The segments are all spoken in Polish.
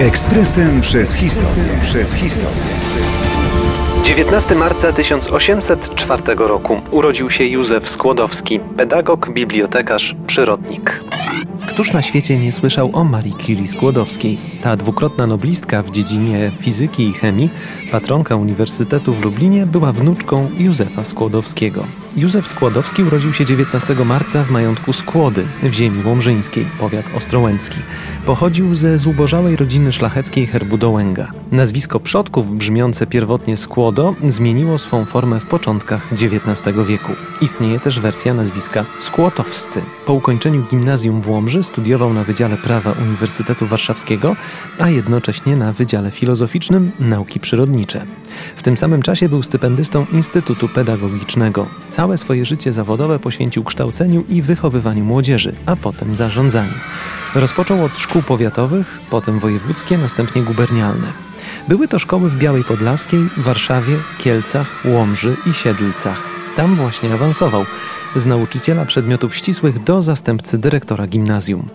Ekspresem przez historię. Przez historię. 19 marca 1804 roku urodził się Józef Skłodowski, pedagog, bibliotekarz, przyrodnik. Któż na świecie nie słyszał o Marii Curie Skłodowskiej? Ta dwukrotna noblistka w dziedzinie fizyki i chemii, patronka Uniwersytetu w Lublinie, była wnuczką Józefa Skłodowskiego. Józef Skłodowski urodził się 19 marca w majątku Skłody w ziemi łomżyńskiej, powiat ostrołęcki. Pochodził ze zubożałej rodziny szlacheckiej herbu Dołęga. Nazwisko przodków brzmiące pierwotnie Skłodo zmieniło swą formę w początkach XIX wieku. Istnieje też wersja nazwiska Skłotowscy. Po ukończeniu gimnazjum w Łomży studiował na Wydziale Prawa Uniwersytetu Warszawskiego, a jednocześnie na Wydziale Filozoficznym Nauki Przyrodnicze. W tym samym czasie był stypendystą Instytutu Pedagogicznego. Całe swoje życie zawodowe poświęcił kształceniu i wychowywaniu młodzieży, a potem zarządzaniu. Rozpoczął od szkół powiatowych, potem wojewódzkie, następnie gubernialne. Były to szkoły w Białej Podlaskiej, Warszawie, Kielcach, Łomży i Siedlcach. Tam właśnie awansował z nauczyciela przedmiotów ścisłych do zastępcy dyrektora gimnazjum.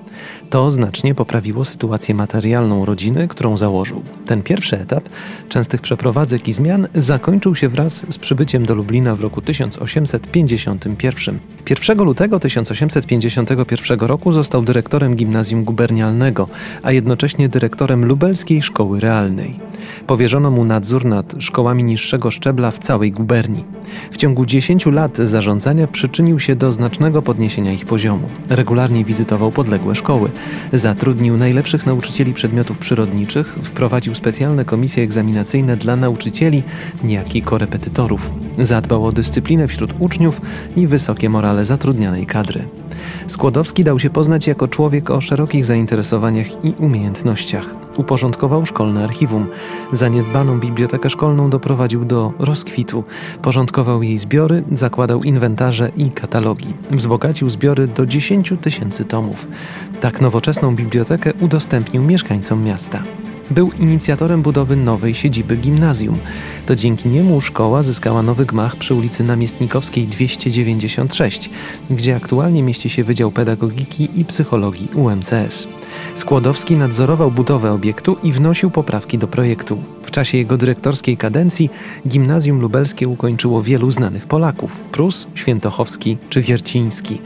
To znacznie poprawiło sytuację materialną rodziny, którą założył. Ten pierwszy etap częstych przeprowadzek i zmian zakończył się wraz z przybyciem do Lublina w roku 1851. 1 lutego 1851 roku został dyrektorem gimnazjum gubernialnego, a jednocześnie dyrektorem lubelskiej szkoły realnej. Powierzono mu nadzór nad szkołami niższego szczebla w całej guberni. W ciągu 10 lat zarządzania przyczynił się do znacznego podniesienia ich poziomu. Regularnie wizytował podległe szkoły, zatrudnił najlepszych nauczycieli przedmiotów przyrodniczych, wprowadził specjalne komisje egzaminacyjne dla nauczycieli, jak i korepetytorów. Zadbał o dyscyplinę wśród uczniów i wysokie morale zatrudnianej kadry. Skłodowski dał się poznać jako człowiek o szerokich zainteresowaniach i umiejętnościach. Uporządkował szkolne archiwum. Zaniedbaną bibliotekę szkolną doprowadził do rozkwitu. Porządkował jej zbiory, zakładał inwentarze i katalogi. Wzbogacił zbiory do 10 tysięcy tomów. Tak nowoczesną bibliotekę udostępnił mieszkańcom miasta. Był inicjatorem budowy nowej siedziby gimnazjum. To dzięki niemu szkoła zyskała nowy gmach przy ulicy Namiestnikowskiej 296, gdzie aktualnie mieści się Wydział Pedagogiki i Psychologii UMCS. Skłodowski nadzorował budowę obiektu i wnosił poprawki do projektu. W czasie jego dyrektorskiej kadencji gimnazjum lubelskie ukończyło wielu znanych Polaków: Prus, Świętochowski czy Wierciński.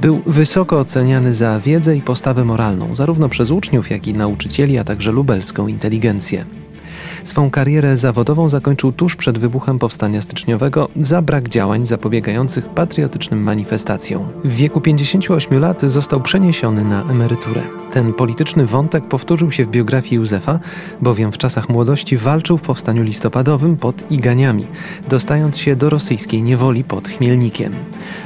Był wysoko oceniany za wiedzę i postawę moralną, zarówno przez uczniów, jak i nauczycieli, a także lubelską inteligencję. Swą karierę zawodową zakończył tuż przed wybuchem powstania styczniowego za brak działań zapobiegających patriotycznym manifestacjom. W wieku 58 lat został przeniesiony na emeryturę. Ten polityczny wątek powtórzył się w biografii Józefa, bowiem w czasach młodości walczył w powstaniu listopadowym pod Iganiami, dostając się do rosyjskiej niewoli pod Chmielnikiem.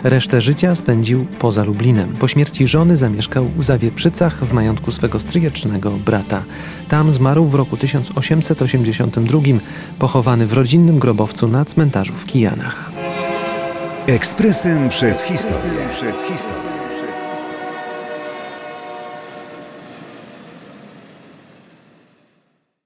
Resztę życia spędził poza Lublinem. Po śmierci żony zamieszkał w Zawieprzycach w majątku swego stryjecznego brata. Tam zmarł w roku 1882, pochowany w rodzinnym grobowcu na cmentarzu w Kijanach. Ekspresem przez historię. Przez historię.